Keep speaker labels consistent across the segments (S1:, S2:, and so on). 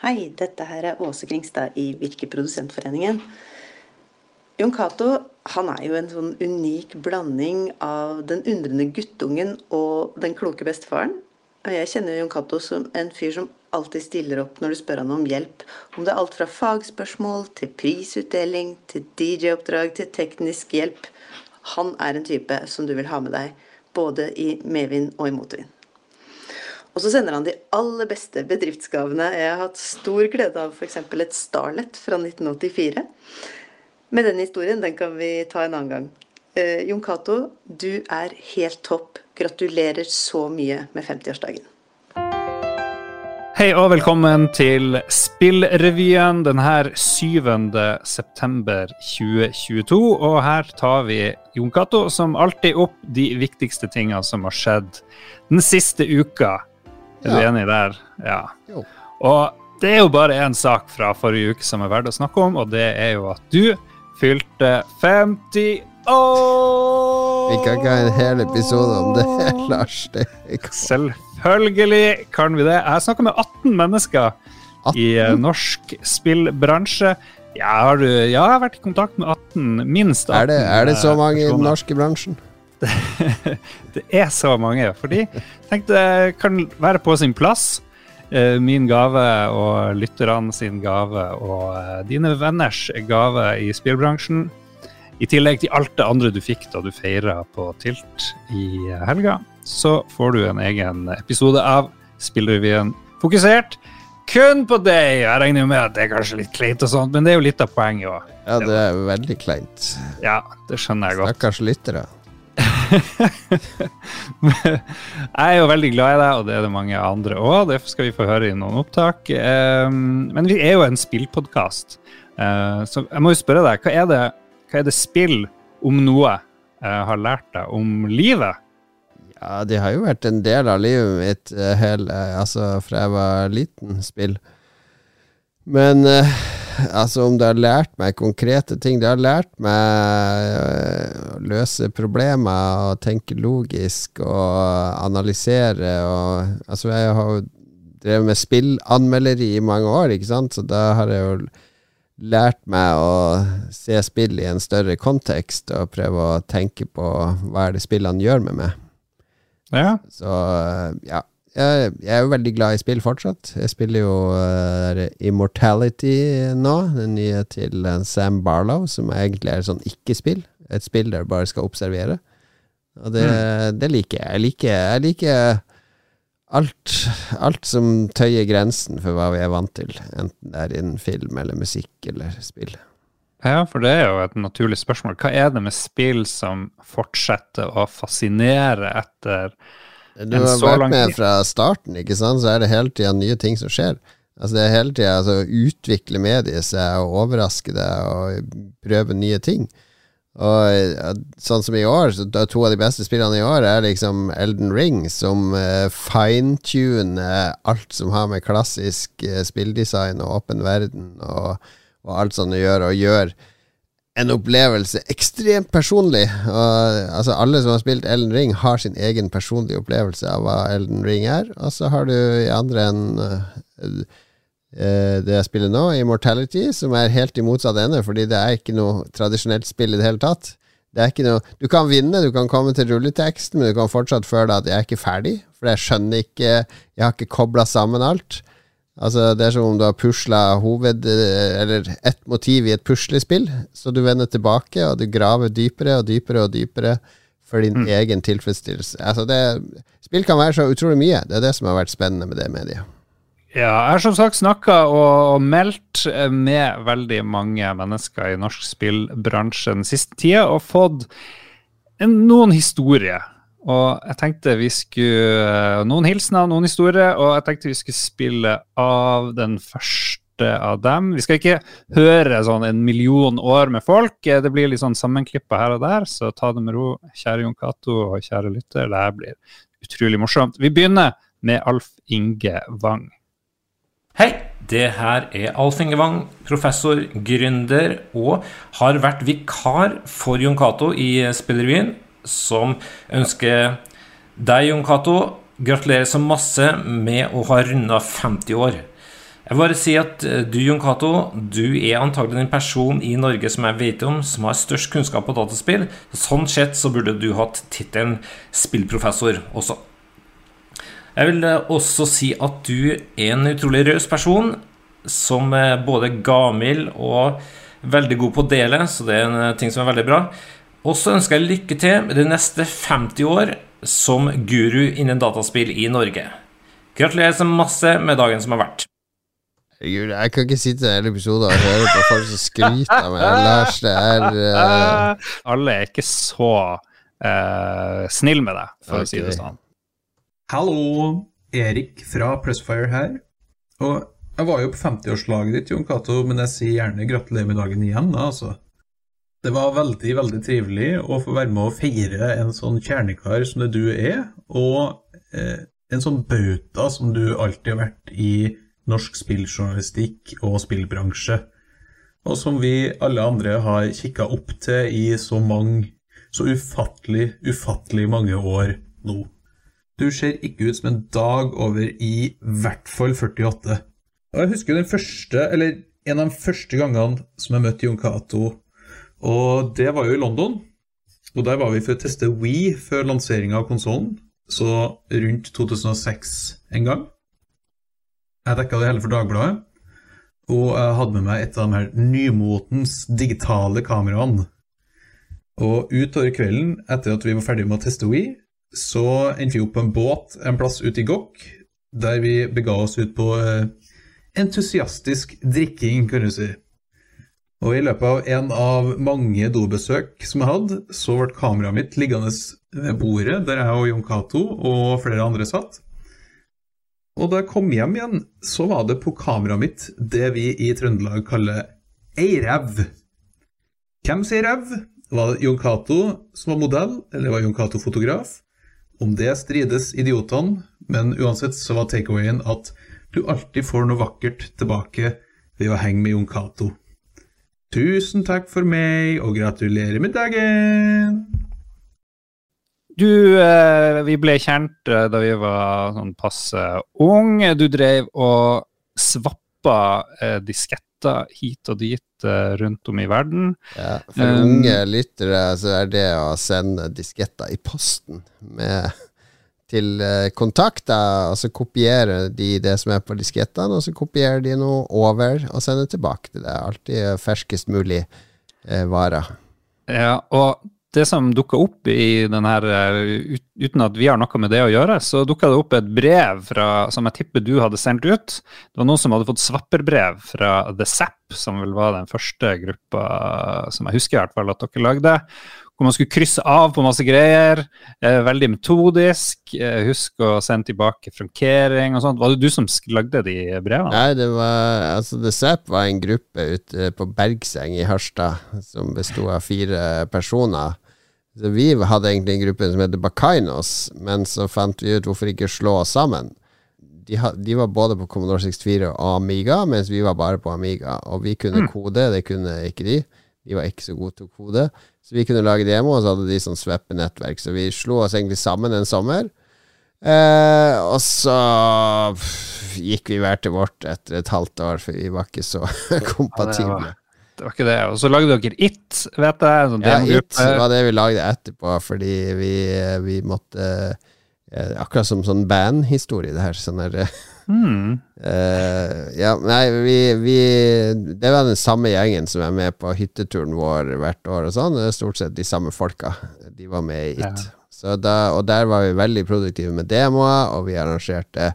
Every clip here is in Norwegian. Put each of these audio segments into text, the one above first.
S1: Hei, dette her er Åse Kringstad i Virke Produsentforeningen. Jon Cato er jo en sånn unik blanding av den undrende guttungen og den kloke bestefaren. Og jeg kjenner Jon Cato som en fyr som alltid stiller opp når du spør han om hjelp. Om det er alt fra fagspørsmål til prisutdeling til DJ-oppdrag til teknisk hjelp. Han er en type som du vil ha med deg både i medvind og i motvind. Og så sender han de aller beste bedriftsgavene. Jeg har hatt stor glede av f.eks. et Starlet fra 1984. Men den historien den kan vi ta en annen gang. Eh, Jon Cato, du er helt topp. Gratulerer så mye med 50-årsdagen.
S2: Hei og velkommen til Spillrevyen denne 7. september 2022. Og her tar vi Jon Cato som alltid opp de viktigste tingene som har skjedd den siste uka er du enig der? Ja. Jo. Og det er jo bare én sak fra forrige uke som er verdt å snakke om, og det er jo at du fylte 50 år!
S3: Vi kan ikke ha en hel episode om det, Lars. Det
S2: Selvfølgelig kan vi det. Jeg snakka med 18 mennesker 18? i uh, norsk spillbransje. Ja, har du, ja, jeg har vært i kontakt med 18, minst 18.
S3: Er det, er det så mange i den norske bransjen?
S2: det er så mange. Fordi tenk det kan være på sin plass. Eh, min gave og lytterne sin gave og eh, dine venners gave i spillbransjen. I tillegg til alt det andre du fikk da du feira på Tilt i helga, så får du en egen episode av Spillrevyen fokusert kun på deg. Jeg regner med at det er kanskje litt kleint, og sånt, men det er jo litt av poenget òg.
S3: Ja, det er veldig kleint.
S2: Ja, det skjønner jeg godt.
S3: Stakkars lyttere.
S2: Jeg er jo veldig glad i deg, og det er det mange andre òg. Det skal vi få høre i noen opptak. Um, men vi er jo en spillpodkast, uh, så jeg må jo spørre deg, hva er det, hva er det spill om noe uh, har lært deg om livet?
S3: Ja, det har jo vært en del av livet mitt, uh, hele, altså fra jeg var liten, spill. Men altså om det har lært meg konkrete ting Det har lært meg å løse problemer og tenke logisk og analysere og Altså, jeg har jo drevet med spillanmelderi i mange år, ikke sant, så da har jeg jo lært meg å se spill i en større kontekst og prøve å tenke på hva er det spillene gjør med meg.
S2: Ja.
S3: Så ja, jeg, jeg, er jo veldig glad i spill fortsatt. Jeg spiller jo uh, Immortality nå, den nye til uh, Sam Barlow, som egentlig er sånn ikke-spill. Et spill der du bare skal observere. Og det, mm. det liker jeg. Jeg liker, jeg liker alt, alt, som tøyer grensen for hva vi er vant til, enten det er innen film eller musikk eller spill.
S2: Ja, for det er jo et naturlig spørsmål. Hva er det med spill som fortsetter å fascinere etter
S3: du har vært med fra starten, ikke sant, så er det hele tida nye ting som skjer. Altså Det er hele tida altså, utvikle mediet seg og overraske deg og prøve nye ting. Og sånn som i år, så to av de beste spillene i år er liksom Elden Ring, som uh, fine-tuner alt som har med klassisk uh, spilldesign og åpen verden og, og alt sånt å gjøre, og gjør en opplevelse ekstremt personlig. Og, altså Alle som har spilt Elden Ring, har sin egen personlige opplevelse av hva Elden Ring er. Og så har du i andre enn uh, det jeg spiller nå, Immortality, som er helt i motsatt ende, fordi det er ikke noe tradisjonelt spill i det hele tatt. Det er ikke noe Du kan vinne, du kan komme til rulleteksten, men du kan fortsatt føle at jeg er ikke ferdig, for jeg skjønner ikke Jeg har ikke kobla sammen alt. Altså, det er som om du har pusla hoved... Eller ett motiv i et puslespill, så du vender tilbake, og du graver dypere og dypere og dypere for din mm. egen tilfredsstillelse. Altså, det, spill kan være så utrolig mye. Det er det som har vært spennende med det mediet.
S2: Ja, jeg har som sagt snakka og, meldt med veldig mange mennesker i norsk spillbransje den siste tida, og fått en, noen historier og jeg tenkte vi skulle eh, Noen hilsener, noen historier, og jeg tenkte vi skulle spille av den første av dem. Vi skal ikke høre sånn en million år med folk. Eh, det blir litt sånn sammenklippa her og der, så ta det med ro, kjære Jon Cato og kjære lytter. Det her blir utrolig morsomt. Vi begynner med Alf Inge Wang.
S4: Hei, det her er Alf Inge Wang, professor, gründer, og har vært vikar for Jon Cato i Spillerevyen som ønsker deg, Jon Cato, gratulerer så masse med å ha runda 50 år. Jeg vil bare si at eh, du, Jon Cato, du er antagelig den personen i Norge som jeg vet om som har størst kunnskap på dataspill. Sånn sett så burde du hatt tittelen spillprofessor også. Jeg vil eh, også si at du er en utrolig raus person som er både gavmild og veldig god på å dele, så det er en ting som er veldig bra. Og så ønsker jeg lykke til med de neste 50 år som guru innen dataspill i Norge. Gratulerer så masse med dagen som har vært.
S3: Herregud, jeg kan ikke sitte i hele episoden og høre på folk som skryter av meg. Lars, det er uh...
S2: Alle er ikke så uh, snill med deg, for okay. å si det sånn.
S5: Hallo, Erik fra Pressfire her. Og jeg var jo på 50-årslaget ditt, Jon Cato, men jeg sier gjerne gratulerer med dagen igjen, da, altså. Det var veldig, veldig trivelig å få være med å feire en sånn kjernekar som det du er, og eh, en sånn bauta som du alltid har vært i norsk spilljournalistikk og spillbransje, og som vi alle andre har kikka opp til i så mange, så ufattelig, ufattelig mange år nå. Du ser ikke ut som en dag over i hvert fall 48. Og jeg husker den første, eller en av de første gangene som jeg møtte Jon Cato og det var jo i London. Og der var vi for å teste We før lanseringa av konsollen, så rundt 2006 en gang. Jeg dekka det hele for Dagbladet, og jeg hadde med meg et av de her nymotens digitale kameraene. Og utover kvelden, etter at vi var ferdige med å teste We, så endte vi opp på en båt en plass ute i Gokk, der vi bega oss ut på eh, entusiastisk drikking, kan du si. Og i løpet av en av mange dobesøk som jeg hadde, så ble kameraet mitt liggende ved bordet der jeg og Jon Cato og flere andre satt. Og da jeg kom hjem igjen, så var det på kameraet mitt det vi i Trøndelag kaller ei ræv. Hvem sier ræv? Var det Jon Cato som var modell, eller var Jon Cato fotograf? Om det strides idiotene, men uansett så var takeawayen at du alltid får noe vakkert tilbake ved å henge med Jon Cato. Tusen takk for meg, og gratulerer med dagen!
S2: Du, eh, vi ble kjent eh, da vi var sånn passe ung. Du drev og svappa eh, disketter hit og dit rundt om i verden.
S3: Ja, for um, unge lyttere så er det å sende disketter i posten med til eh, kontakter, og så kopierer de det som er på diskettene, og så kopierer de noe over og sender tilbake til deg. Alltid ferskest mulig eh, varer.
S2: Ja, og det som dukka opp i den her, eh, uten at vi har noe med det å gjøre, så dukka det opp et brev fra, som jeg tipper du hadde sendt ut. Det var noen som hadde fått svapperbrev fra The Zapp, som vel var den første gruppa som jeg husker i hvert fall at dere lagde hvor man skulle krysse av på masse greier. Eh, veldig metodisk. Eh, husk å sende tilbake frankering og sånt. Var det du som lagde de brevene?
S3: Nei, det var altså The Zap var en gruppe ute på Bergseng i Harstad som bestod av fire personer. Så vi hadde egentlig en gruppe som heter Bakainos, men så fant vi ut hvorfor ikke slå oss sammen. De, de, var både på Commodore 64 og Amiga, mens vi var bare på Amiga. Og vi kunne mm. kode, det kunne ikke de. De var ikke så gode til å kode. Så vi kunne lage demo, og så hadde de sånn sveppe-nettverk. Så vi slo oss egentlig sammen en sommer. Eh, og så gikk vi hver til vårt etter et halvt år, for vi var ikke så kompatible.
S2: det var ikke det. Og så lagde dere It, vet jeg. Sånn
S3: ja, It var det vi lagde etterpå, fordi vi, vi måtte eh, Akkurat som sånn bandhistorie, det her. Sånn her Mm. Uh, ja, nei, vi, vi, Det var den samme gjengen som er med på hytteturen vår hvert år og sånn. Det er stort sett de samme folka. De var med i It. Ja. Da, og der var vi veldig produktive med demoer, og vi arrangerte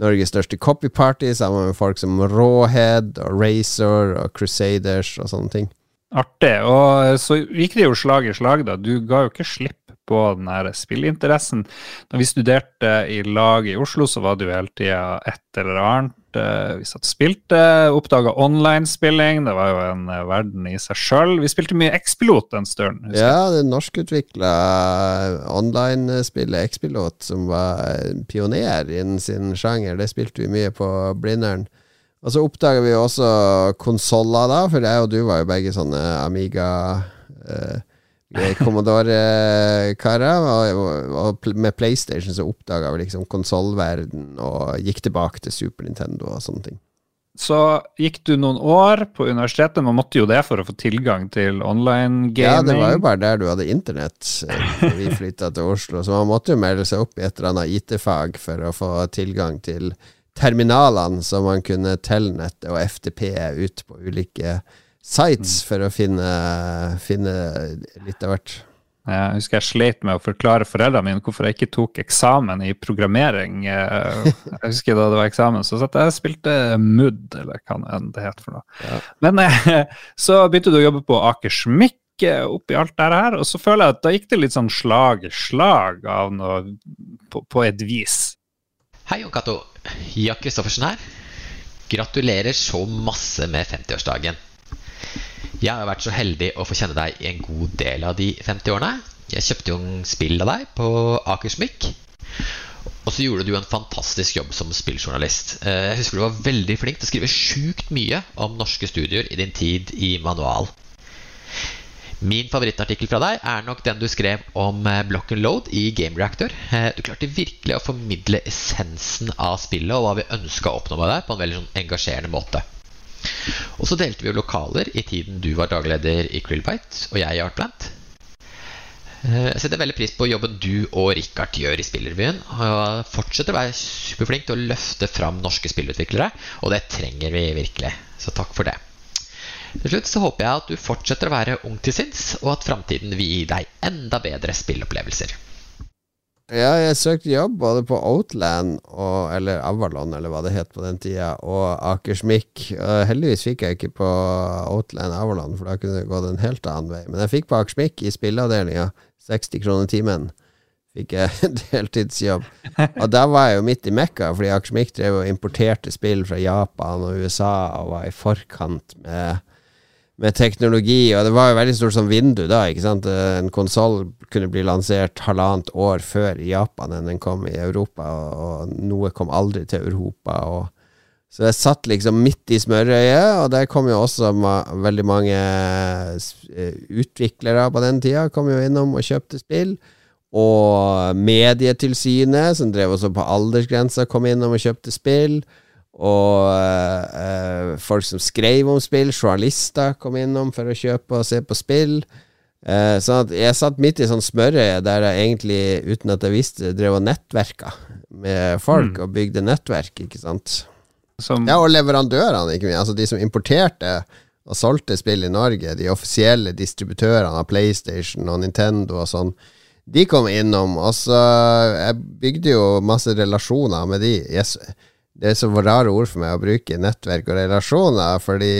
S3: Norges største copyparty sammen med folk som Rawhead og Racer og Crusaders og sånne ting.
S2: Artig. Og så gikk det jo slag i slag, da. Du ga jo ikke slipp på den her spillinteressen. Når vi studerte i lag i Oslo, så var det jo hele tida et eller annet. Eh, vi satt og spilte, oppdaga online-spilling. Det var jo en eh, verden i seg sjøl. Vi spilte mye X-Pilot en stund.
S3: Ja, det norskutvikla online-spillet X-Pilot, som var pioner innen sin sjanger, det spilte vi mye på Blindern. Og så oppdaga vi også konsoller, da, for jeg og du var jo begge sånne Amiga. Eh, Commodore-karer. Og, og, med PlayStation så oppdaga vi liksom konsollverden og gikk tilbake til Super Nintendo og sånne ting.
S2: så gikk du noen år på universitetet. Man måtte jo det for å få tilgang til online gaming. Ja,
S3: det var jo bare der du hadde internett da vi flytta til Oslo. Så man måtte jo melde seg opp i et eller annet IT-fag for å få tilgang til terminalene, så man kunne telnette og FTP ut på ulike sites mm. for å finne, finne litt av hvert.
S2: Jeg husker jeg slet med å forklare foreldrene mine hvorfor jeg ikke tok eksamen i programmering. Eh, jeg husker da det var eksamen, så satt jeg spilte MUD, eller hva det het for noe. Ja. Men eh, så begynte du å jobbe på Akersmik eh, oppi alt det her, og så føler jeg at da gikk det litt sånn slag i slag av noe på, på et vis.
S6: Hei, Jon Cato. Jack Kristoffersen her. Gratulerer så masse med 50-årsdagen. Jeg har vært så heldig å få kjenne deg i en god del av de 50 årene. Jeg kjøpte jo en spill av deg på Akersmik. Og så gjorde du en fantastisk jobb som spilljournalist. Eh, jeg husker du var veldig flink til å skrive sjukt mye om norske studier i din tid i Manual. Min favorittartikkel fra deg er nok den du skrev om eh, block and load i Game Reactor. Eh, du klarte virkelig å formidle essensen av spillet og hva vi ønska å oppnå med det, på en veldig sånn engasjerende måte. Og så delte vi jo lokaler i tiden du var dagleder i Krillbite og jeg i Artplant. Eh, jeg setter veldig pris på jobben du og Richard gjør i spillerbyen. Og fortsetter å være superflink til å løfte fram norske spillutviklere, og det trenger vi virkelig. Så takk for det. Til slutt så håper jeg at du fortsetter å være ung til sinns, og at framtiden vil gi deg enda bedre spillopplevelser.
S3: Ja, jeg søkte jobb både på Outland, og, eller Avalon, eller hva det het på den tida, og Akersmik. Heldigvis fikk jeg ikke på Outland Avalon, for da kunne det gått en helt annen vei. Men jeg fikk på Akersmik i spilleavdelinga. 60 kroner timen fikk jeg deltidsjobb. Og da var jeg jo midt i Mekka, fordi Akersmik drev og importerte spill fra Japan og USA og var i forkant med med teknologi, og det var jo veldig stort som vindu da. ikke sant? En konsoll kunne bli lansert halvannet år før i Japan enn den kom i Europa, og noe kom aldri til Europa. og så jeg satt liksom midt i smørøyet, og der kom jo også ma veldig mange eh, utviklere på den tida kom jo innom og kjøpte spill. Og Medietilsynet, som drev også på aldersgrensa, kom innom og kjøpte spill. Og eh, folk som skrev om spill, journalister kom innom for å kjøpe og se på spill. Eh, sånn at jeg satt midt i sånn smørøye der jeg egentlig, uten at jeg visste, drev og nettverka med folk mm. og bygde nettverk, ikke sant. Som ja, og leverandørene, ikke minst. Altså de som importerte og solgte spill i Norge, de offisielle distributørene av PlayStation og Nintendo og sånn. De kom innom, og så Jeg bygde jo masse relasjoner med de. Jeg, det er så rare ord for meg å bruke nettverk og relasjoner, fordi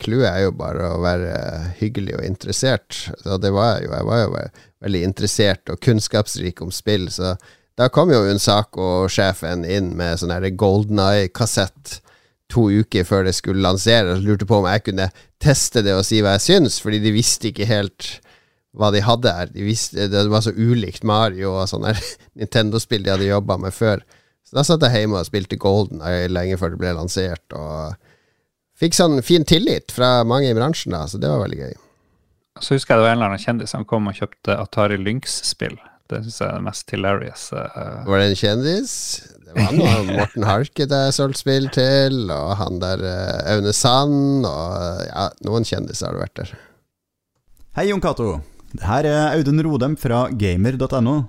S3: clouet er jo bare å være hyggelig og interessert. Og det var jeg jo. Jeg var jo veldig interessert og kunnskapsrik om spill, så da kom jo Unsako-sjefen inn med sånn Golden Eye-kassett to uker før det skulle lanseres, lurte på om jeg kunne teste det og si hva jeg syns, fordi de visste ikke helt hva de hadde her. De visste, det var så ulikt Mario og sånne Nintendo-spill de hadde jobba med før. Så da satt jeg hjemme og spilte Golden lenge før det ble lansert, og fikk sånn fin tillit fra mange i bransjen, da, så det var veldig gøy.
S2: Så husker jeg det var en eller annen kjendis som kom og kjøpte Atari Lynx-spill. Det syns jeg er det mest hilarious. Uh...
S3: Var det en kjendis? Det var noe Morten Harket jeg solgte spill til, og han der uh, Aune Sand, og ja, noen kjendiser har det vært der.
S7: Hei, Jon Cato. Her er Audun Rodem fra gamer.no.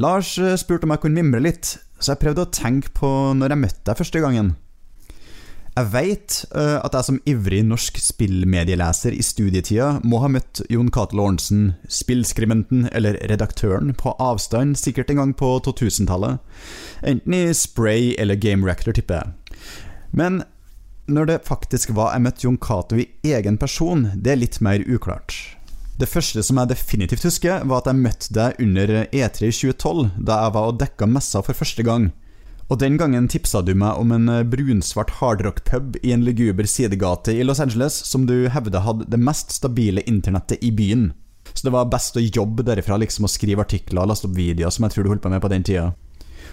S7: Lars eh, spurte om jeg kunne mimre litt, så jeg prøvde å tenke på når jeg møtte deg første gangen. Jeg veit uh, at jeg som ivrig norsk spillmedieleser i studietida må ha møtt Jon Cato Lorentzen, spillskribenten eller redaktøren, på avstand sikkert en gang på 2000-tallet. Enten i Spray eller Game Rector, tipper jeg. Men når det faktisk var jeg møtte Jon Cato i egen person, det er litt mer uklart. Det første som jeg definitivt husker, var at jeg møtte deg under E3 i 2012, da jeg var og dekka messa for første gang. Og Den gangen tipsa du meg om en brunsvart hardrock-pub i en luguber sidegate i Los Angeles som du hevda hadde det mest stabile internettet i byen. Så det var best å jobbe derifra liksom å skrive artikler og laste opp videoer, som jeg tror du holdt på med på den tida.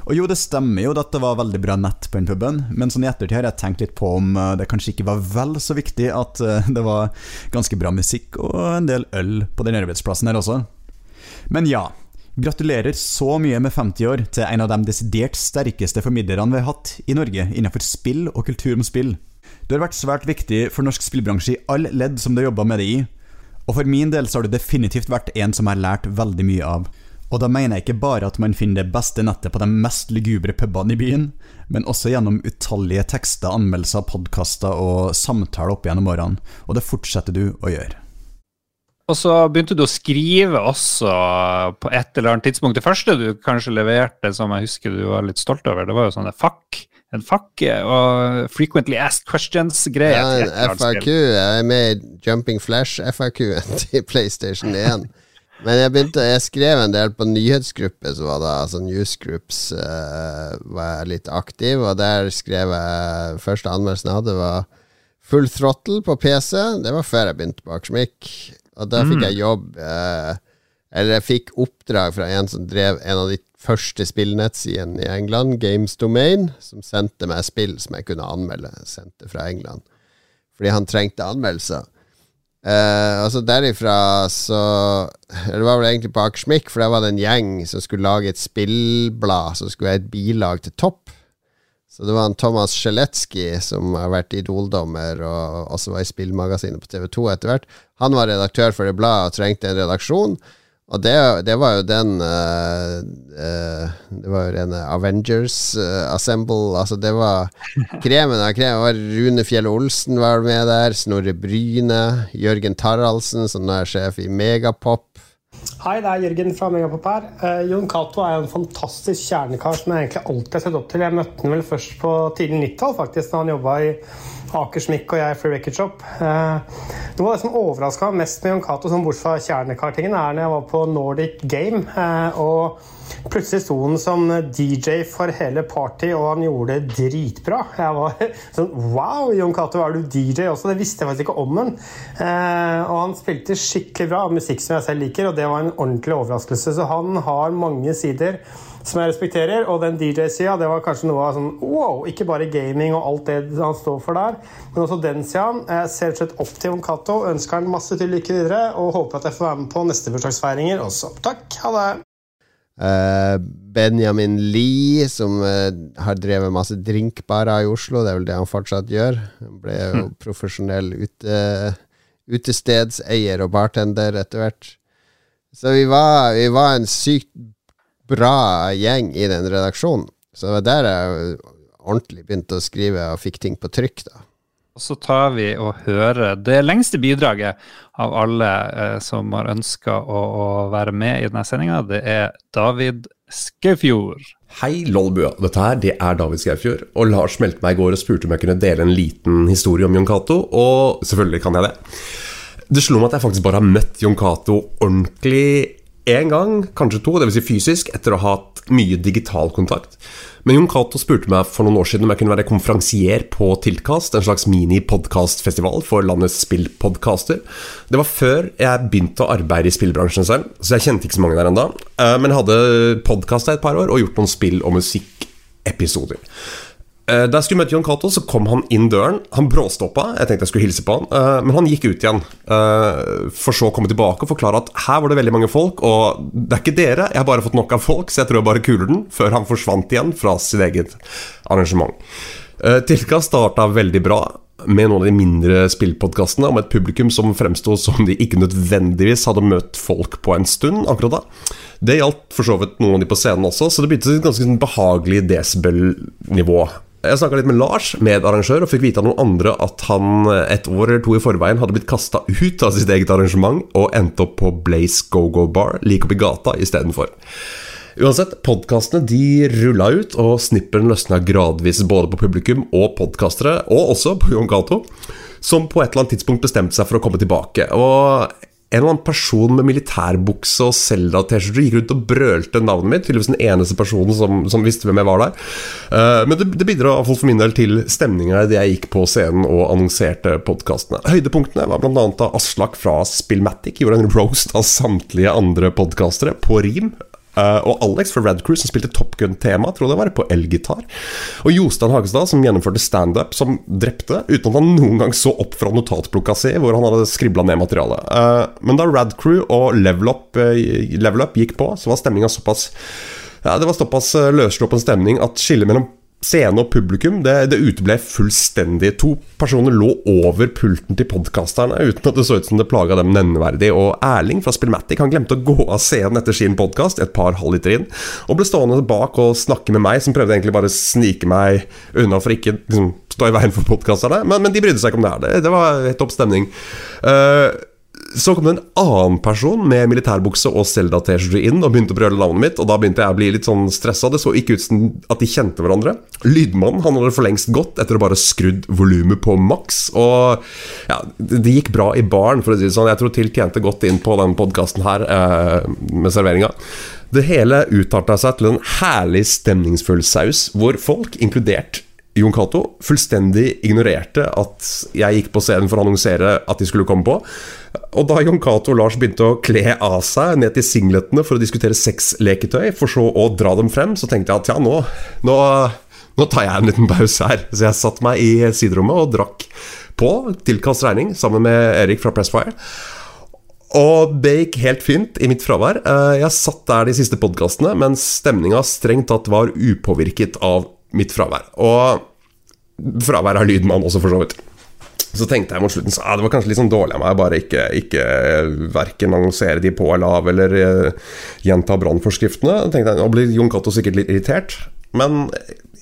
S7: Og jo, det stemmer jo at det var veldig bra nett på den puben, men sånn i ettertid har jeg tenkt litt på om eh, det kanskje ikke var vel så viktig at eh, det var ganske bra musikk og en del øl på den arbeidsplassen her også. Men ja, gratulerer så mye med 50 år til en av de desidert sterkeste formidlerne vi har hatt i Norge innenfor spill og kultur om spill. Du har vært svært viktig for norsk spillbransje i alle ledd som du har jobba med det i. Og for min del så har du definitivt vært en som jeg har lært veldig mye av. Og da mener jeg ikke bare at man finner det beste nettet på de mest lugubre pubene i byen, men også gjennom utallige tekster, anmeldelser, podkaster og samtaler opp gjennom årene. Og det fortsetter du å gjøre.
S2: Og så begynte du å skrive også på et eller annet tidspunkt. Det første du kanskje leverte som jeg husker du var litt stolt over, det var jo sånne fuck en fuck og frequently asked questions-greie.
S3: Ja, en FAQ. Jeg er med i Jumping Flash-FAQ-en til PlayStation 1. Men jeg begynte, jeg skrev en del på nyhetsgrupper, så var det altså newsgroups uh, var litt aktiv, og der skrev jeg Første anmeldelsen jeg hadde, var Full Throttle på PC. Det var før jeg begynte på Akersmik. Og da fikk mm. jeg jobb uh, Eller jeg fikk oppdrag fra en som drev en av de første spillnettsidene i England, Games Domain, som sendte meg spill som jeg kunne anmelde. Sendte fra England. Fordi han trengte anmeldelser. Uh, så derifra så Det var vel egentlig på Akersmik, for der var det en gjeng som skulle lage et spillblad som skulle være et bilag til Topp. Så det var en Thomas Sjeletskij som har vært idoldommer og også var i spillmagasinet på TV2 etter hvert. Han var redaktør for det bladet og trengte en redaksjon. Og det, det, var jo den uh, uh, Det var jo rene Avengers uh, Assemble. Altså, det var kremen av kremen. Var Rune Fjell Olsen var med der. Snorre Bryne. Jørgen Taraldsen, som nå er sjef i Megapop.
S8: Hei, det er Jørgen fra Megapop her. Jon Cato er jo en fantastisk kjernekar som jeg egentlig alltid har sett opp til. Jeg møtte ham vel først på tidlig 90-tall, faktisk, da han jobba i Akersmikk og jeg Free Record Shop. Eh, noe av det som overraska meg mest med Jon Cato, bortsett fra kjernekartingen, er når jeg var på Nordic Game. Eh, og plutselig sto han som DJ for hele party, og han gjorde det dritbra. Jeg var sånn Wow, Jon Cato, er du DJ også? Det visste jeg faktisk ikke om han. Eh, og han spilte skikkelig bra musikk som jeg selv liker, og det var en ordentlig overraskelse. Så han har mange sider som jeg respekterer. Og den DJ-sida, det var kanskje noe av sånn wow, ikke bare gaming og alt det han står for der, men også den sida. Ser rett opp til Jon Cato, ønsker han masse til lykke videre, og håper at jeg får være med på neste bursdagsfeiringer også. Takk, ha det!
S3: Uh, Benjamin Lie, som uh, har drevet masse drinkbarer i Oslo, det er vel det han fortsatt gjør. Han ble jo mm. profesjonell ute, utestedseier og bartender etter hvert. Så vi var, vi var en sykt bra gjeng i den redaksjonen. Så det var der jeg ordentlig begynte å skrive og fikk ting på trykk. da.
S2: Og så tar vi og hører det lengste bidraget av alle eh, som har ønska å, å, være med i denne sendinga. Det er David Skaufjord.
S9: Hei, Lolbua. Dette her det er David Skaufjord. Og Lars meldte meg i går og spurte om jeg kunne dele en liten historie om Jon Cato, og selvfølgelig kan jeg det. Det slo meg at jeg faktisk bare har møtt Jon Cato ordentlig én gang, kanskje to, dvs. Si fysisk, etter å ha hatt mye digital kontakt. Men Jon Cato spurte meg for noen år siden om jeg kunne være konferansier på Tiltkast, en slags mini-podkastfestival for landets spillpodkaster. Det var før jeg begynte å arbeide i spillbransjen selv, så jeg kjente ikke så mange der ennå. Eh, men jeg hadde podkasta et par år og gjort noen spill- og musikkepisoder. Eh, da jeg skulle møte John Cato, så kom han inn døren. Han bråstoppa. Jeg tenkte jeg skulle hilse på han, eh, men han gikk ut igjen. Eh, for så å komme tilbake og forklare at her var det veldig mange folk, og det er ikke dere, jeg har bare fått nok av folk, så jeg tror jeg bare kuler den, før han forsvant igjen fra sitt eget arrangement. Tilka starta veldig bra med noen av de mindre spillpodkastene om et publikum som fremsto som de ikke nødvendigvis hadde møtt folk på en stund akkurat da. Det gjaldt for så vidt noen av de på scenen også, så det begynte et ganske sånn behagelig desibel-nivå. Jeg snakka litt med Lars, medarrangør, og fikk vite av noen andre at han et år eller to i forveien hadde blitt kasta ut av sitt eget arrangement og endte opp på Blaze Go-Go Bar like oppi gata istedenfor. Uansett, podkastene de rulla ut, og snipperen løsna gradvis både på publikum og podkastere, og også på Jon Cato, som på et eller annet tidspunkt bestemte seg for å komme tilbake. Og en eller annen person med militærbukse og Selda-T-skjorte gikk rundt og brølte navnet mitt. Tydeligvis den eneste personen som, som visste hvem jeg var der. Uh, men det, det bidrar for min del til stemninga idet jeg gikk på scenen og annonserte podkastene. Høydepunktene var bl.a. da Aslak fra Spillmatic gjorde en roast av samtlige andre podkastere på rim. Uh, og Alex fra Red Crew, som spilte Top Gun-tema, tror jeg det var, på elgitar. Og Jostein Hagestad, som gjennomførte standup, som drepte, uten at han noen gang så opp fra notatblokka si, hvor han hadde skribla ned materialet. Uh, men da Rad Crew og Level Up, uh, Level Up gikk på, så var stemninga såpass ja, Det var såpass løssluppen stemning at skillet mellom scene og publikum, det, det uteble fullstendig. To personer lå over pulten til podkasterne uten at det så ut som det plaga dem nevneverdig. Og Erling fra Spillmatic han glemte å gå av scenen etter sin podkast et par halvliter inn, og ble stående bak og snakke med meg, som prøvde egentlig bare å snike meg unna for ikke liksom, stå i veien for podkasterne. Men, men, de brydde seg ikke om det her. Det, det var helt topp stemning. Uh, så kom det en annen person med militærbukse og Selda-T-skjorte inn og begynte å brøle navnet mitt, og da begynte jeg å bli litt sånn stressa. Det så ikke ut som at de kjente hverandre. Lydmannen han hadde for lengst gått etter å bare skrudd volumet på maks. Og ja, det gikk bra i baren, for å si det sånn. Jeg tror Til tjente godt inn på den podkasten her eh, med serveringa. Det hele utarta seg til en herlig stemningsfull saus, hvor folk, inkludert Jon Cato fullstendig ignorerte at jeg gikk på scenen for å annonsere at de skulle komme på. Og da Jon Cato og Lars begynte å kle av seg ned til singletene for å diskutere sexleketøy, for så å dra dem frem, så tenkte jeg at ja, nå, nå, nå tar jeg en liten pause her. Så jeg satte meg i siderommet og drakk på tilkast regning sammen med Erik fra Pressfire. Og det gikk helt fint i mitt fravær. Eh, jeg satt der de siste podkastene, men stemninga strengt tatt var upåvirket av mitt fravær. Og fravær av lydmann også, for så vidt. Så tenkte jeg mot slutten så, ah, det var kanskje litt sånn dårlig av meg bare ikke, ikke verken annonsere de på eller av, eller uh, gjenta brannforskriftene. tenkte jeg, Nå blir Jon Cato sikkert litt irritert, men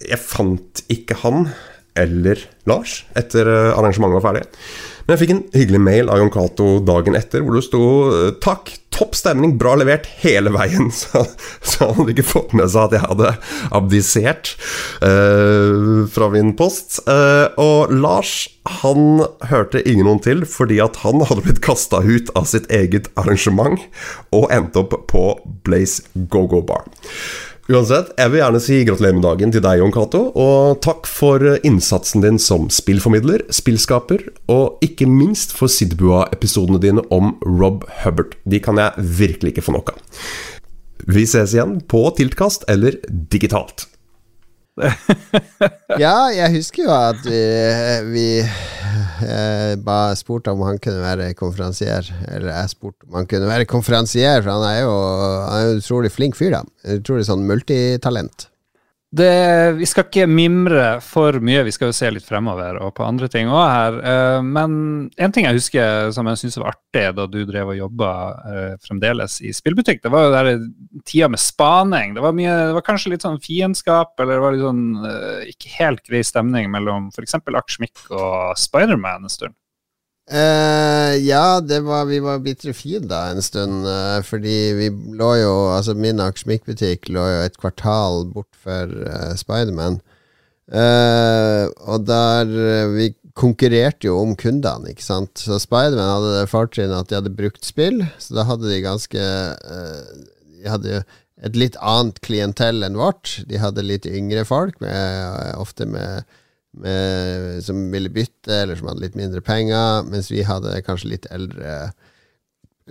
S9: jeg fant ikke han eller Lars etter uh, arrangementet var ferdig. Men jeg fikk en hyggelig mail av Jon Cato dagen etter hvor det sto eh, 'Takk, topp stemning, bra levert hele veien'. Så, så han hadde ikke fått med seg at jeg hadde abdisert uh, fra min post. Uh, og Lars han hørte ingen noen til fordi at han hadde blitt kasta ut av sitt eget arrangement og endte opp på Blaze Go-Go Bar. Uansett, jeg vil gjerne si gratulerer med dagen til deg, Jon Cato, og takk for innsatsen din som spillformidler, spillskaper, og ikke minst for Sidbua-episodene dine om Rob Hubbard. De kan jeg virkelig ikke få nok av. Vi ses igjen på Tiltkast eller digitalt.
S3: ja, jeg husker jo at vi, vi eh, bare spurte om han kunne være konferansier. Eller jeg spurte om han kunne være konferansier, for han er jo han er en utrolig flink fyr. da Utrolig sånn multitalent.
S2: Det, vi skal ikke mimre for mye, vi skal jo se litt fremover og på andre ting òg her. Uh, men en ting jeg husker som jeg syntes var artig da du drev og jobba uh, fremdeles i spillbutikk, det var jo der tida med spaning. Det var, mye, det var kanskje litt sånn fiendskap, eller det var litt sånn uh, ikke helt grei stemning mellom f.eks. Aksjmikk og Spiderman en stund.
S3: Uh, ja, var, vi var bitre fiender en stund. Uh, fordi vi lå jo Altså, min aksjemikkbutikk lå jo et kvartal bort for uh, Spiderman. og der Vi konkurrerte jo om kundene, ikke sant. Så Spiderman hadde det fortrinnet at de hadde brukt spill, så da hadde de ganske De hadde jo et litt annet klientell enn vårt. De hadde litt yngre folk, med, ofte med med, som ville bytte, eller som hadde litt mindre penger, mens vi hadde kanskje litt eldre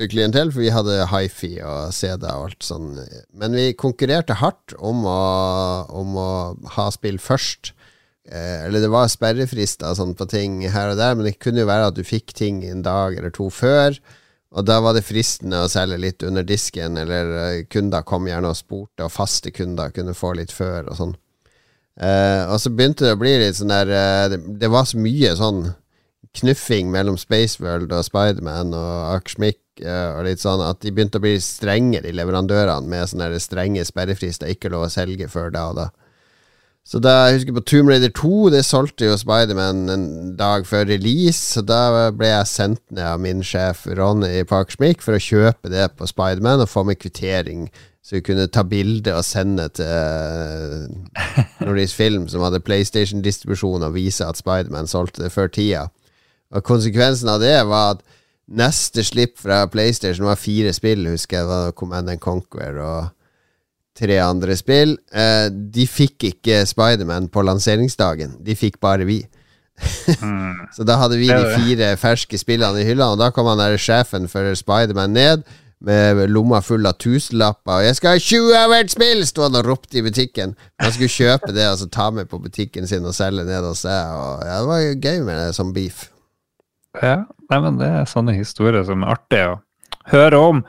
S3: klientell, for vi hadde hifi og CD og alt sånn. Men vi konkurrerte hardt om å, om å ha spill først. Eh, eller det var sperrefrister sånn på ting her og der, men det kunne jo være at du fikk ting en dag eller to før. Og da var det fristende å selge litt under disken, eller eh, kunder kom gjerne og spurte, og faste kunder kunne få litt før og sånn. Uh, og så begynte det å bli litt sånn der uh, det, det, var så mye sånn knuffing mellom Spaceworld og Spiderman og Aksjmik uh, og litt sånn at de begynte å bli strenge, de leverandørene, med sånne strenge sperrefrister. Ikke lov å selge før da og da. Så da, jeg husker på Tomb Raider 2, det solgte jo Spiderman en dag før release. Så da ble jeg sendt ned av min sjef Ronny på Akersmik for å kjøpe det på Spiderman og få med kvittering så vi kunne ta bilde og sende til uh, Nordisk Film, som hadde PlayStation-distribusjon, og vise at Spiderman solgte det før tida. Og konsekvensen av det var at neste slipp fra PlayStation var fire spill, husker jeg. Da Command and Conquer og tre andre spill. Uh, de fikk ikke Spiderman på lanseringsdagen. De fikk bare vi. mm. Så da hadde vi de fire ferske spillene i hylla, og da kom han der sjefen for Spiderman ned med lomma full av tusenlapper. 'Jeg skal ha 20 av hvert spill!' sto han og ropte i butikken. Han skulle kjøpe det og så ta med på butikken sin og selge ned hos deg. Og, ja, det var gøy med det som beef.
S2: Ja, nei, men det er sånne historier som er artig å høre om.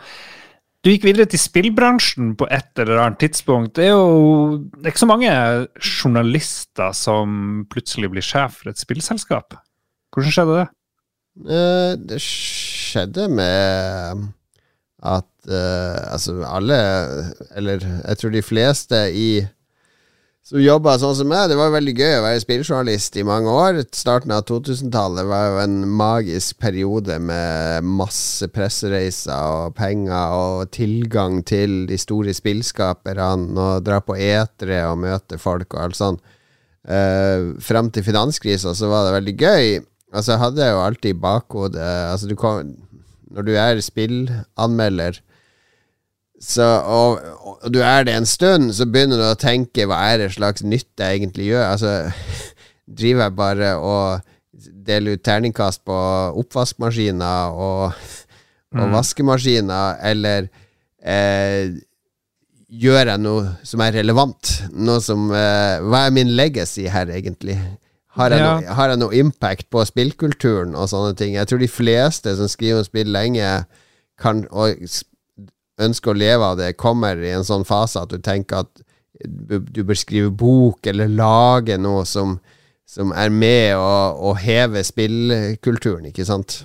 S2: Du gikk videre til spillbransjen på et eller annet tidspunkt. Det er jo det er ikke så mange journalister som plutselig blir sjef for et spillselskap. Hvordan skjedde det?
S3: Uh, det skjedde med at uh, altså alle Eller jeg tror de fleste i som jobba sånn som meg. Det var veldig gøy å være spilljournalist i mange år. Starten av 2000-tallet var jo en magisk periode med masse pressereiser og penger og tilgang til de store spillskaperne og dra på etere og møte folk og alt sånn. Uh, Fram til finanskrisa så var det veldig gøy. Altså, jeg hadde jo alltid i bakhodet altså, du kan, Når du er spillanmelder så, og, og, du er det en stund, så begynner du å tenke hva er det slags nytt jeg egentlig gjør? Altså, driver jeg bare og deler ut terningkast på oppvaskmaskiner og, og mm. vaskemaskiner, eller eh, gjør jeg noe som er relevant? Noe som eh, Hva er min legacy her, egentlig? Har jeg, ja. noe, har jeg, noe, impact på spillkulturen og sånne ting? Jeg tror de fleste som skriver om spill lenge, kan, og ønsker å leve av det, kommer i en sånn fase at du tenker at du bør skrive bok eller lage noe som, som er med å, å heve spillkulturen, ikke sant?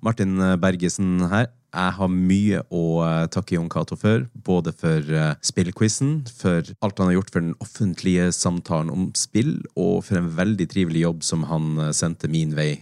S10: Martin Bergesen her. Jeg har mye å eh, takke Jon Cato for, både for uh, spillquizen, for alt han har gjort for den offentlige samtalen om spill, og for en veldig trivelig jobb som han uh, sendte min vei.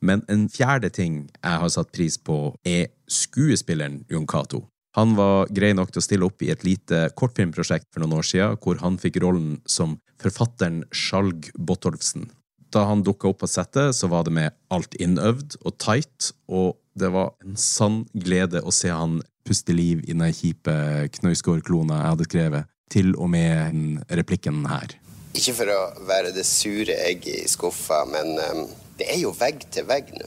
S10: Men en fjerde ting jeg har satt pris på, er skuespilleren Jon Cato. Han var grei nok til å stille opp i et lite kortfilmprosjekt for noen år siden, hvor han fikk rollen som forfatteren Skjalg Botolfsen. Da han dukka opp på settet, så var det med alt innøvd og tight, og det var en sann glede å se han puste liv i den kjipe Knausgård-klona jeg hadde skrevet, til og med replikken her.
S11: Ikke for å være det sure egget i skuffa, men um, det er jo vegg til vegg nå.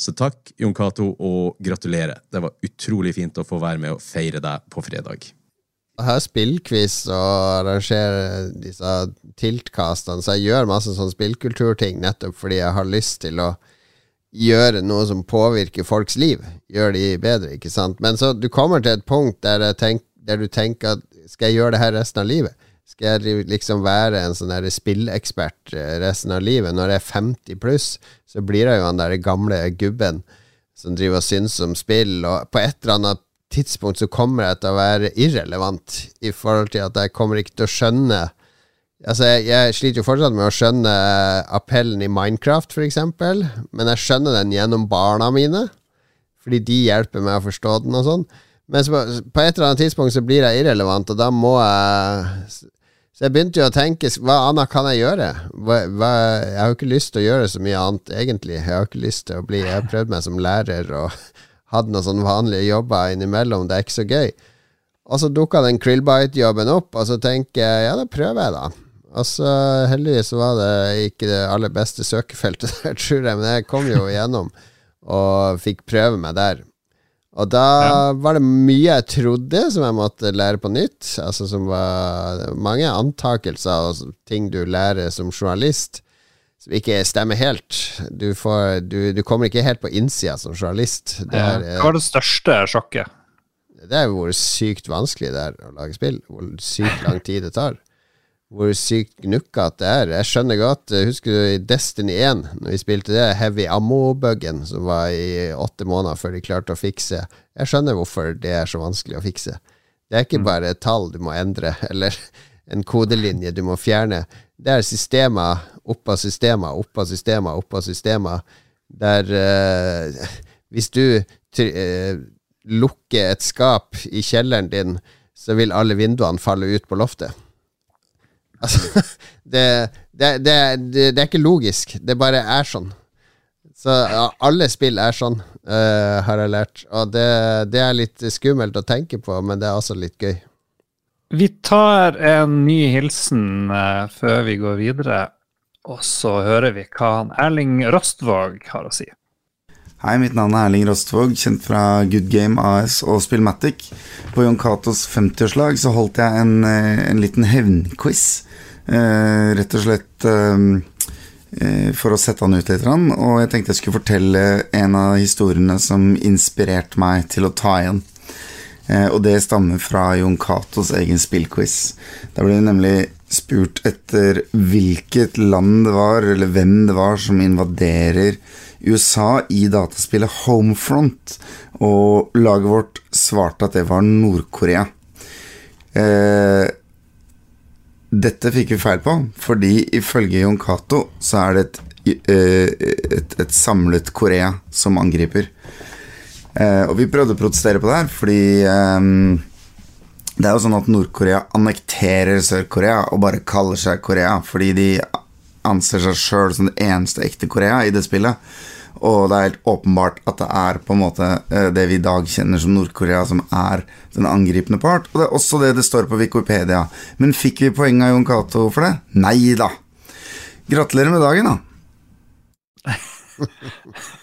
S10: Så takk, Jon Cato, og gratulerer. Det var utrolig fint å få være med og feire deg på fredag.
S3: Jeg har spillquiz og arrangerer disse tiltkastene, så jeg gjør masse sånn spillkulturting nettopp fordi jeg har lyst til å gjøre noe som påvirker folks liv. Gjør de bedre, ikke sant. Men så du kommer til et punkt der, tenk, der du tenker at skal jeg gjøre det her resten av livet? Skal jeg liksom være en sånn spillekspert eh, resten av livet? Når jeg er 50 pluss, så blir jeg jo han der gamle gubben som driver og syns om spill, og på et eller annet tidspunkt så kommer jeg til å være irrelevant i forhold til at jeg kommer ikke til å skjønne Altså, jeg, jeg sliter jo fortsatt med å skjønne appellen i Minecraft, eksempel, men jeg skjønner den gjennom barna mine, fordi de hjelper meg å forstå den og sånn. Men på, på et eller annet tidspunkt så blir jeg irrelevant, og da må jeg så jeg begynte jo å tenke hva annet kan jeg gjøre? Hva, hva, jeg har jo ikke lyst til å gjøre så mye annet, egentlig. Jeg har ikke lyst til å bli Jeg har prøvd meg som lærer og hadde noen sånne vanlige jobber innimellom. Det er ikke så gøy. Og så dukka den Krillbite-jobben opp, og så tenker jeg ja, da prøver jeg, da. Og så heldigvis var det ikke det aller beste søkefeltet der, tror jeg, men jeg kom jo igjennom og fikk prøve meg der. Og da ja. var det mye jeg trodde som jeg måtte lære på nytt. Altså som var mange antakelser og ting du lærer som journalist som ikke stemmer helt. Du, får, du, du kommer ikke helt på innsida som journalist.
S2: Er, Hva var det største sjokket?
S3: Det jo hvor sykt vanskelig det er å lage spill. Hvor sykt lang tid det tar hvor sykt gnukkete det er. Jeg skjønner godt eh, Husker du i Destiny 1, når vi spilte det, Heavy Ammo-buggen, som var i åtte måneder før de klarte å fikse. Jeg skjønner hvorfor det er så vanskelig å fikse. Det er ikke mm. bare et tall du må endre, eller en kodelinje du må fjerne. Det er systemer oppå systemer, oppå systemer, oppå systemer, der uh, Hvis du uh, lukker et skap i kjelleren din, så vil alle vinduene falle ut på loftet. Altså, det, det, det, det, er ikke logisk. Det bare er sånn. Så ja, alle spill er sånn, uh, har jeg lært. Og det, er litt skummelt å tenke på, men det er også litt gøy.
S2: Vi tar en ny hilsen uh, før vi går videre, og så hører vi hva Erling Rostvåg har å si.
S12: Hei, mitt navn er Erling Rostvåg, kjent fra Good Game AS og Spillmatic. På Jon Catos 50-årslag så holdt jeg en, eh, en liten hevnquiz Eh, rett og slett eh, eh, for å sette han ut litt. Og jeg tenkte jeg skulle fortelle en av historiene som inspirerte meg til å ta igjen. Eh, og det stammer fra Jon Catos egen spillquiz. Der ble det nemlig spurt etter hvilket land det var, eller hvem det var, som invaderer USA i dataspillet Homefront. Og laget vårt svarte at det var Nord-Korea. Eh, dette fikk vi feil på, fordi ifølge Jon Cato så er det et, eh, et, et samlet Korea som angriper. Eh, og vi prøvde å protestere på det her, fordi eh, det er jo sånn at Nord-Korea annekterer Sør-Korea og bare kaller seg Korea, fordi de anser seg sjøl som det eneste ekte Korea i det spillet. Og det er helt åpenbart at det er på en måte eh, det vi i dag kjenner som Nord-Korea, som er den angripende part. Og det er også det det står på Wikipedia. Men fikk vi poeng av Jon Cato for det? Nei da. Gratulerer med dagen, da.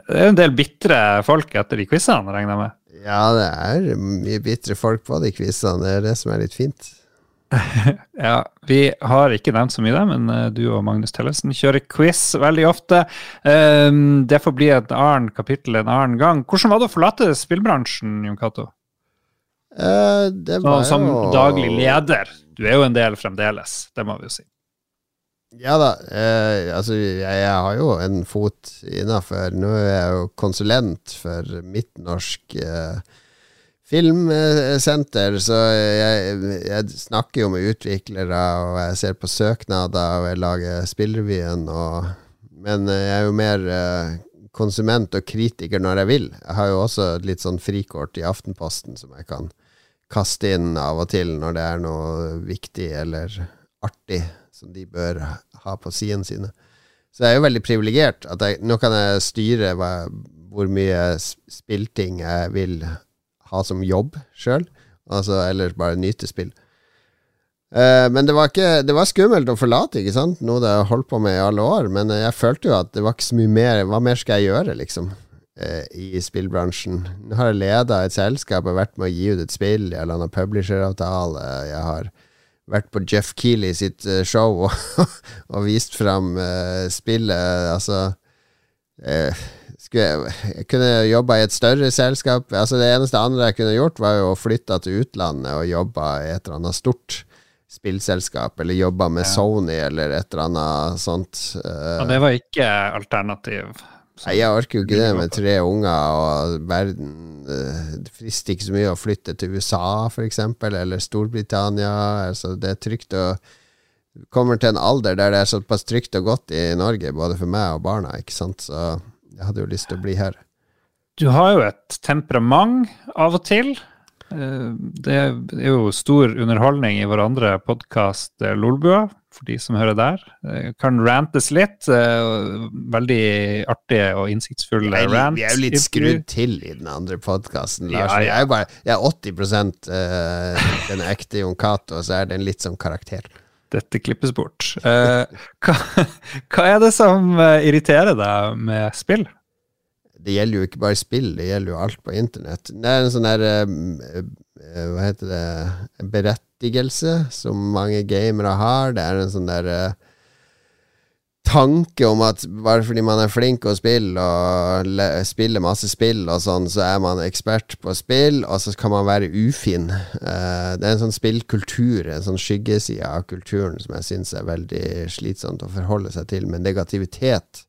S2: Det er jo en del bitre folk etter de quizene, regner jeg med?
S3: Ja, det er mye bitre folk på de quizene. Det er det som er litt fint.
S2: ja, vi har ikke nevnt så mye det, men uh, du og Magnus Tellefsen kjører quiz veldig ofte. Um, det får bli et annet kapittel en annen gang. Hvordan var det å forlate spillbransjen, Jon Cato?
S3: Uh, det var
S2: Som daglig leder. Du er jo en del fremdeles, det må vi jo si.
S3: Ja da. Eh, altså, jeg, jeg, har jo en fot innafor. Nå er jeg jo konsulent for Midtnorsk eh, Filmsenter, så jeg, jeg, snakker jo med utviklere, og jeg ser på søknader, og jeg lager spillrevyen, og Men jeg er jo mer eh, konsument og kritiker når jeg vil. Jeg har jo også litt sånn frikort i Aftenposten som jeg kan kaste inn av og til når det er noe viktig eller artig som de bør ha på sidene sine. Så jeg er jo veldig privilegert. Nå kan jeg styre hva, hvor mye spillting jeg vil ha som jobb sjøl. Altså, eller bare nyte spill. Uh, men det var, ikke, det var skummelt å forlate, ikke sant? noe det har holdt på med i alle år. Men jeg følte jo at det var ikke så mye mer Hva mer skal jeg gjøre, liksom? Uh, I spillbransjen. Nå har jeg leda et selskap og vært med å gi ut et spill. Jeg har landa publisheravtale. Jeg har vært på Jeff Keeley sitt uh, show og, og, vist fram uh, spillet. Altså uh, jeg, jeg, kunne jobba i et større selskap. Altså Det eneste andre jeg kunne gjort, var jo å flytte til utlandet og jobbe i et eller annet stort spillselskap, eller jobba med ja. Sony eller et eller annet sånt.
S2: og det var ikke alternativ?
S3: Nei, jeg orker jo ikke det med tre unger og verden. Eh, det frister ikke så mye å flytte til USA, f.eks., eller Storbritannia. Altså, det er trygt å Kommer til en alder der det er såpass trygt og godt i Norge, både for meg og barna, ikke sant. Så jeg hadde jo lyst til å bli her.
S2: Du har jo et temperament av og til. Eh, det er jo stor underholdning i vår andre podkast, eh, Lolbua, for de som hører der. Det kan rantes litt. Eh, veldig artige og innsiktsfulle rants.
S3: Vi er jo litt skrudd til i den andre podkasten, Lars. Ja, ja. Jeg, er bare, jeg er 80 uh, den ekte Jon Cato, og så er det en litt sånn karakter.
S2: Dette klippes bort. Uh, hva, hva, er det som irriterer deg med spill?
S3: Det gjelder jo ikke bare spill, det gjelder jo alt på internett. Det er en sånn der uh, Hva heter det Berettigelse som mange gamere har. Det er en sånn der tanke om at bare fordi man er flink å spille og spiller masse spill og sånn, så er man ekspert på spill, og så kan man være ufin. Uh, det er en sånn spillkultur, en sånn skyggeside av kulturen, som jeg syns er veldig slitsomt å forholde seg til, med negativitet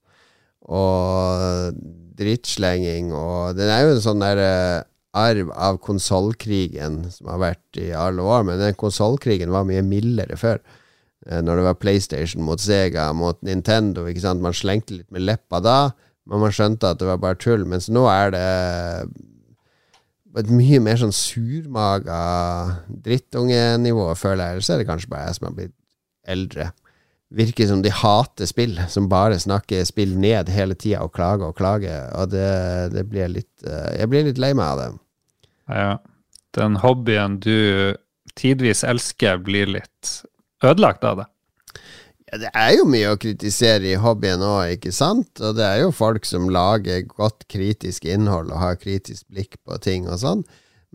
S3: og drittslenging og Den er jo en sånn der uh, arv av konsollkrigen som har vært i alle år, men den konsollkrigen var mye mildere før. Uh, når det var PlayStation mot Sega mot Nintendo, ikke sant. Man slengte litt med leppa da, men man skjønte at det var bare tull. Mens nå er det et mye mer sånn surmaga drittungenivå, føler jeg. Eller så er det kanskje bare jeg som har blitt eldre virker som de hater spill, som bare snakker spill ned hele tida og klager og klager. Og det, det blir litt eh, Jeg blir litt lei meg av det.
S2: Ja. Den hobbyen du tidvis elsker, blir litt ødelagt av det.
S3: Ja, det er jo mye å kritisere i hobbyen òg, ikke sant? Og det er jo folk som lager godt kritisk innhold og har kritisk blikk på ting og sånn.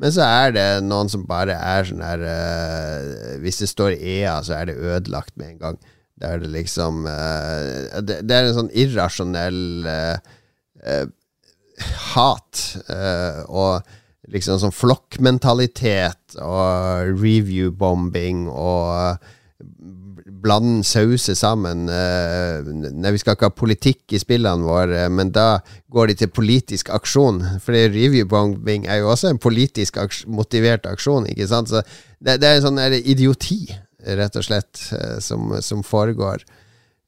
S3: Men så er det noen som bare er sånn her uh, Hvis det står EA, så er det ødelagt med en gang. Det er, det liksom uh, det, det, er en sånn irrasjonell uh, hat. og liksom sånn flokkmentalitet og review-bombing og blande sauser sammen. Nei, vi skal ikke ha politikk i spillene våre, men da går de til politisk aksjon. For review-bombing er jo også en politisk aks motivert aksjon, ikke sant? Så det, det er en sånn idioti, rett og slett, som, som foregår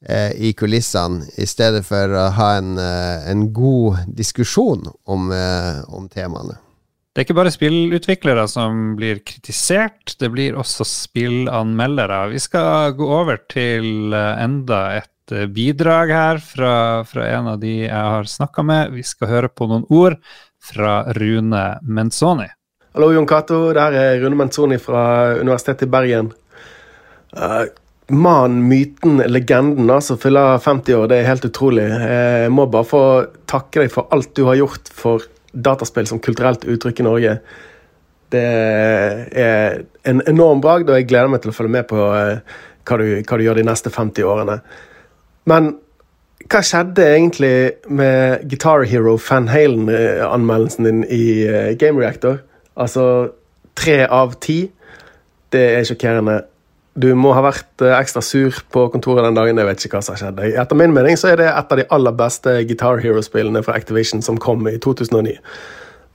S3: eh, i kulissene, i stedet for å ha en, en god diskusjon om, om temaene.
S2: Det er ikke bare spillutviklere som blir kritisert, det blir også spillanmeldere. Vi skal gå over til eh, enda et eh, bidrag her fra, fra en av de jeg har snakka med. Vi skal høre på noen ord fra Rune Menzoni.
S13: Hallo, Jon Cato. Det er Rune Menzoni fra Universitetet i Bergen. Uh, Mannen, myten, legenden som fyller 50 år, det er helt utrolig. Jeg må bare få takke deg for alt du har gjort for dataspill som kulturelt uttrykk i Norge. Det er en enorm bragd, og jeg gleder meg til å følge med på eh, hva du, hva du gjør de neste 50 årene. Men hva skjedde egentlig med Guitar Hero Fan Halen-anmeldelsen din i eh, Game Reactor? Altså tre av ti. Det er sjokkerende. Du må ha vært eh, ekstra sur på kontoret den dagen. Jeg vet ikke hva som skjedde. Etter min mening så er det et av de aller beste Guitar Hero-spillene fra Activision som kom i 2009.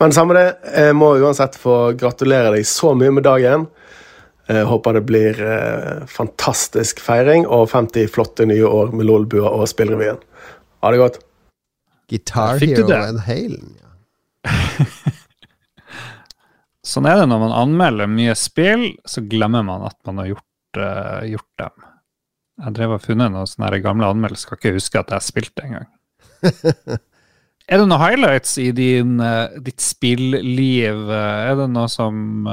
S13: Men samme det, jeg må uansett få gratulere deg så mye med dagen. Jeg håper det blir eh, fantastisk feiring og 50 flotte nye år med Lolbua og Spillrevyen. Ha det godt.
S3: Guitar Hero and Halen, ja.
S2: sånn er det når man anmelder mye spill, så glemmer man at man har gjort uh, gjort dem. Jeg drev og funnet noen sånne gamle anmeldelser, skal ikke huske at jeg spilte engang. er det noen highlights i din, uh, ditt spilliv? Er det noe som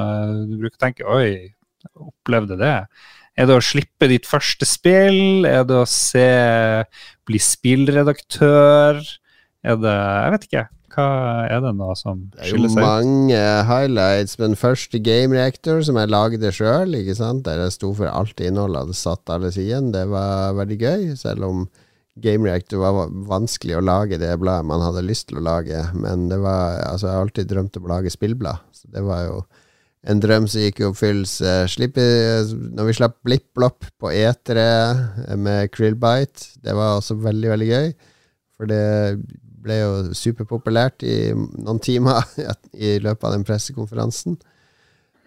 S2: du bruker å tenke Oi, opplevde det? Er det å slippe ditt første spill? Er det å se bli spillredaktør? Er det Jeg vet ikke. Hva er det nå som skiller seg ut?
S3: Det er jo mange highlights, men først Game Reactor, som jeg lagde sjøl, der jeg sto for alt innholdet, hadde satt alle sidene, det var veldig gøy. Selv om Game Reactor var vanskelig å lage det bladet man hadde lyst til å lage. Men det var Altså, jeg har alltid drømt om å lage spillblad, så det var jo en drøm som gikk i oppfyllelse. Når vi slapp Blipp-Blopp på E3 med Krillbite, det var også veldig, veldig gøy. For det ble jo superpopulært i noen timer i løpet av den pressekonferansen.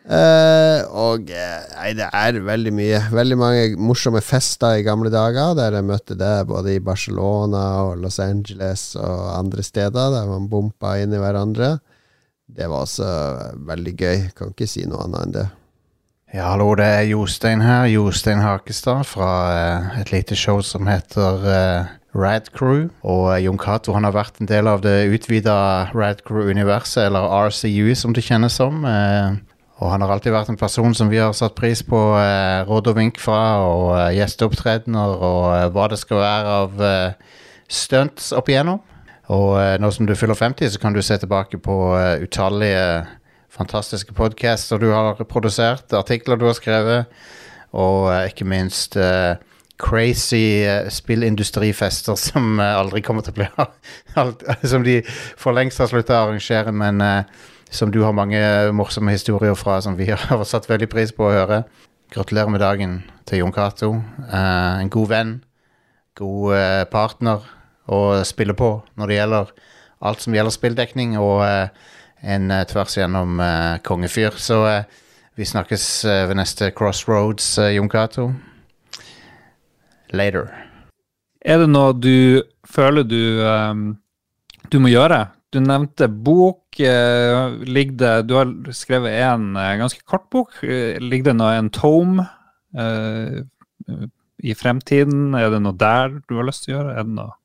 S3: Uh, og eh, nei, det er veldig mye. Veldig mange morsomme fester i gamle dager, der jeg møtte deg både i Barcelona og Los Angeles og andre steder, der man bompa inn i hverandre. Det var også veldig gøy. Kan ikke si noe annet enn det.
S14: Ja, hallo, det er Jostein her. Jostein Hakestad fra uh, et lite show som heter uh, Rad Crew. Og Jon Cato har vært en del av det utvida Rad Crew-universet, eller RCU som det kjennes som. Eh, og han har alltid vært en person som vi har satt pris på eh, råd og vink fra, og eh, gjesteopptredener og eh, hva det skal være av eh, stunts opp igjennom. Og eh, nå som du fyller 50, så kan du se tilbake på eh, utallige fantastiske podcaster du har produsert, artikler du har skrevet, og ikke minst uh, crazy uh, spillindustrifester som uh, aldri kommer til å bli Som de for lengst har slutta å arrangere, men uh, som du har mange morsomme historier fra som vi har satt veldig pris på å høre. Gratulerer med dagen til Jon Cato. en god venn, god partner å spille på når det gjelder alt som gjelder spilldekning, og en tvers igjennom kongefyr. Så vi snakkes ved neste Crossroads, Jon Cato later.
S2: Er det noe du føler du, um, du må gjøre? Du nevnte bok. Uh, det, du har skrevet en uh, ganske kort bok. Uh, ligger det noe en tome i fremtiden? Er det noe der du har lyst til å gjøre? Er det noe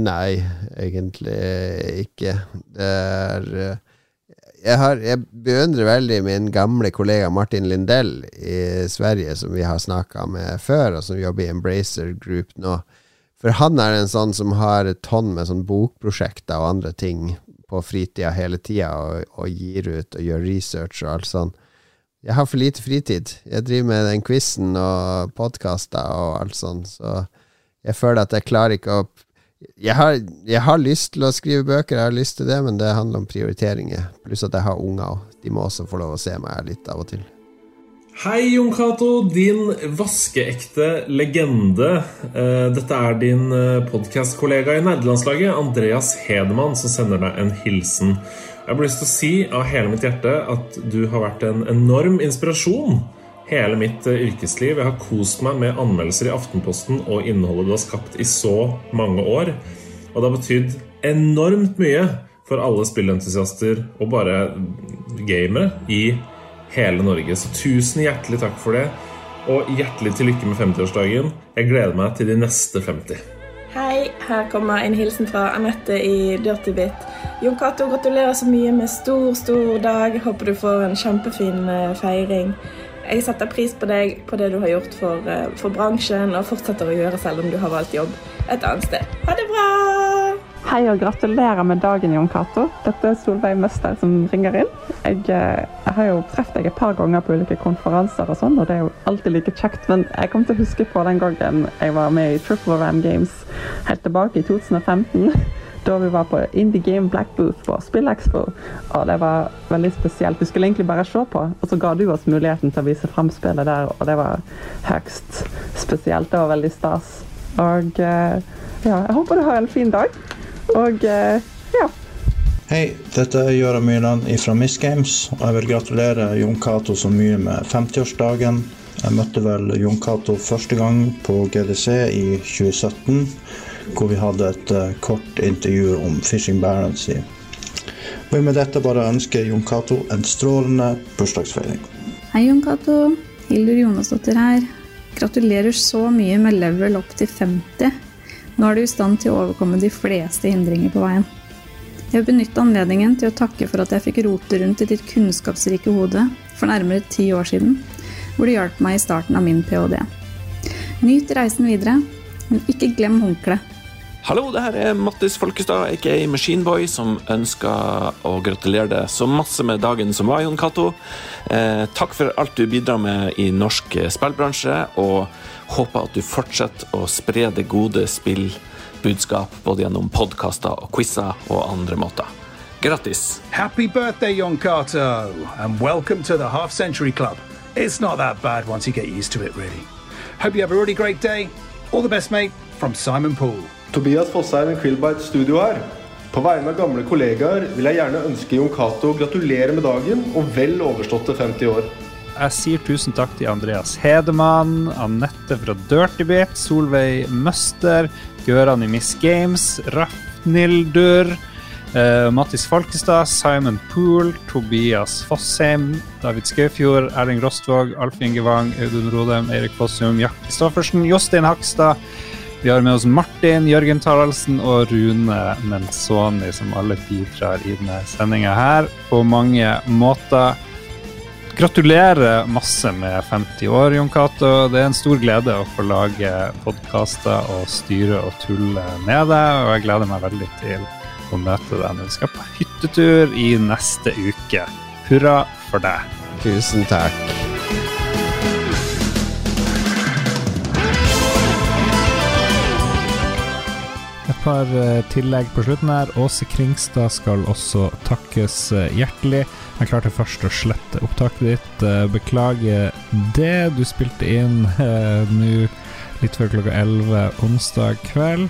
S3: nei, egentlig ikke. Det er jeg, har, jeg, beundrer veldig min gamle kollega Martin Lindell i Sverige, som vi har snakka med før, og som jobber i Embracer Group nå. For han er en sånn som har et tonn med sånn bokprosjekter og andre ting på fritida hele tida, og, og, gir ut og gjør research og alt sånn. Jeg har for lite fritid. Jeg driver med den quizen og podkaster og alt sånn, så jeg føler at jeg klarer ikke å jeg har, jeg har lyst til å skrive bøker, jeg har lyst til det, men det handler om prioriteringer. Pluss at jeg har unger òg. De må også få lov å se meg litt av og til.
S15: Hei, Jon Cato, din vaskeekte legende. Eh, Dette er din podkastkollega i nederlandslaget, Andreas Hedemann, som sender deg en hilsen. Jeg har lyst til å si av hele mitt hjerte at du har vært en enorm inspirasjon hele mitt eh, yrkesliv. Jeg har kost meg med anmeldelser i Aftenposten og innholdet du har skapt i så mange år. Og det har betydd enormt mye for alle spillentusiaster og bare gamere i hele Norge. Så tusen hjertelig takk for det, og hjertelig til lykke med 50-årsdagen. Jeg gleder meg til de neste 50.
S16: Hei, her kommer en hilsen fra Anette i Dirty Bit. Jon Cato, gratulerer så mye med stor, stor dag. Håper du får en kjempefin eh, feiring. Jeg setter pris på deg, på det du har gjort for, eh, for bransjen, og fortsetter å gjøre selv om du har valgt jobb et annet sted. Ha det bra!
S17: Hei og gratulerer med dagen, Jon Cato. Dette er Solveig Møster som ringer inn. Jeg, eh, jeg har jo truffet deg et par ganger på ulike konferanser og sånn, og det er jo alltid like kjekt. Men jeg kom til å huske på den gangen jeg var med i Triple Ram Games helt tilbake i 2015. Da vi var på Indie Game Black Booth på SpillExpo. Og det var veldig spesielt. Vi skulle egentlig bare se på, og så ga du oss muligheten til å vise fram spillet der, og det var høyst spesielt. Det var veldig stas. Og eh, ja, jeg håper du har en fin dag. Og eh, ja.
S18: Hei, dette er Gjøra Myrland fra Miss Games, og jeg vil gratulere Jon Cato så mye med 50-årsdagen. Jeg møtte vel Jon Cato første gang på GDC i 2017, hvor vi hadde et uh, kort intervju om Fishing Barents. Og med dette bare ønsker Jon Cato en strålende bursdagsfeiring.
S19: Hei, Jon Cato. Hildur Jonasdottir her. Gratulerer så mye med level opp til 50. Nå er du i stand til å overkomme de fleste hindringer på veien. Jeg vil benytte anledningen til å takke for at jeg fikk rote rundt i ditt kunnskapsrike hode for nærmere ti år siden, hvor du hjalp meg i starten av min ph.d. Nyt reisen videre, men ikke glem håndkleet.
S20: Hallo, det her er Mattis Folkestad, aka Machineboy, som ønsker å gratulere deg så masse med dagen som var, Jon Cato. Eh, takk for alt du bidrar med i norsk spillbransje, og håper at du fortsetter å spre det gode spillbudskap både gjennom podkaster og quizer og andre måter. Grattis!
S21: Happy birthday, Jon Cato, and welcome to the Half Century Club. It's not that bad once you get used to it, really. Hope you have a really great day. All the best, mate, from Simon Poole.
S22: Tobias Fossheim i Krillbite studio her. På vegne av gamle kollegaer vil jeg gjerne ønske Jon Cato gratulerer med dagen og vel overståtte 50 år.
S2: Jeg sier tusen takk til Andreas Hedemann, Anette fra Dirtybit, Solveig Møster, Gøran i Miss Games, Rafnildur, eh, Mattis Falkestad, Simon Poole, Tobias Fossheim, David Skaufjord, Erling Rostvåg, Alf Inge Wang, Audun Rodem, Erik Fossum, Jack Kristoffersen, Jostein Hakstad. Vi har med oss Martin, Jørgen Taraldsen og Rune Menzoni, som alle bidrar i denne sendinga her på mange måter. Gratulerer masse med 50 år, Jon Cato. Det er en stor glede å få lage podkaster og styre og tulle med deg, og jeg gleder meg veldig til å møte deg når vi skal på hyttetur i neste uke. Hurra for deg.
S3: Tusen takk.
S2: Et par eh, tillegg på slutten her. Åse Kringstad skal også takkes eh, hjertelig. Jeg klarte først å slette opptaket ditt. Eh, Beklager det. Du spilte inn eh, nå litt før klokka 11 onsdag kveld.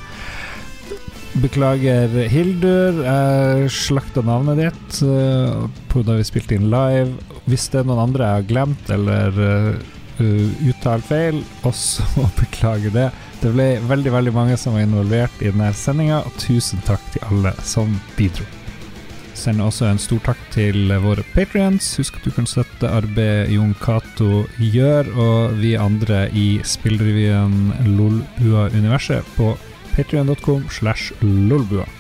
S2: Beklager, Hildur. Jeg slakta navnet ditt eh, på da vi spilte inn live. Hvis det er noen andre jeg har glemt eller uh, uttalt feil, også beklager det. Det ble veldig veldig mange som var involvert i denne sendinga, og tusen takk til alle som bidro. Send også en stor takk til våre patrions. Husk at du kan støtte arbeidet Jon Cato gjør, og vi andre i spillrevyen Lolbua-universet på patrion.com slash lolbua.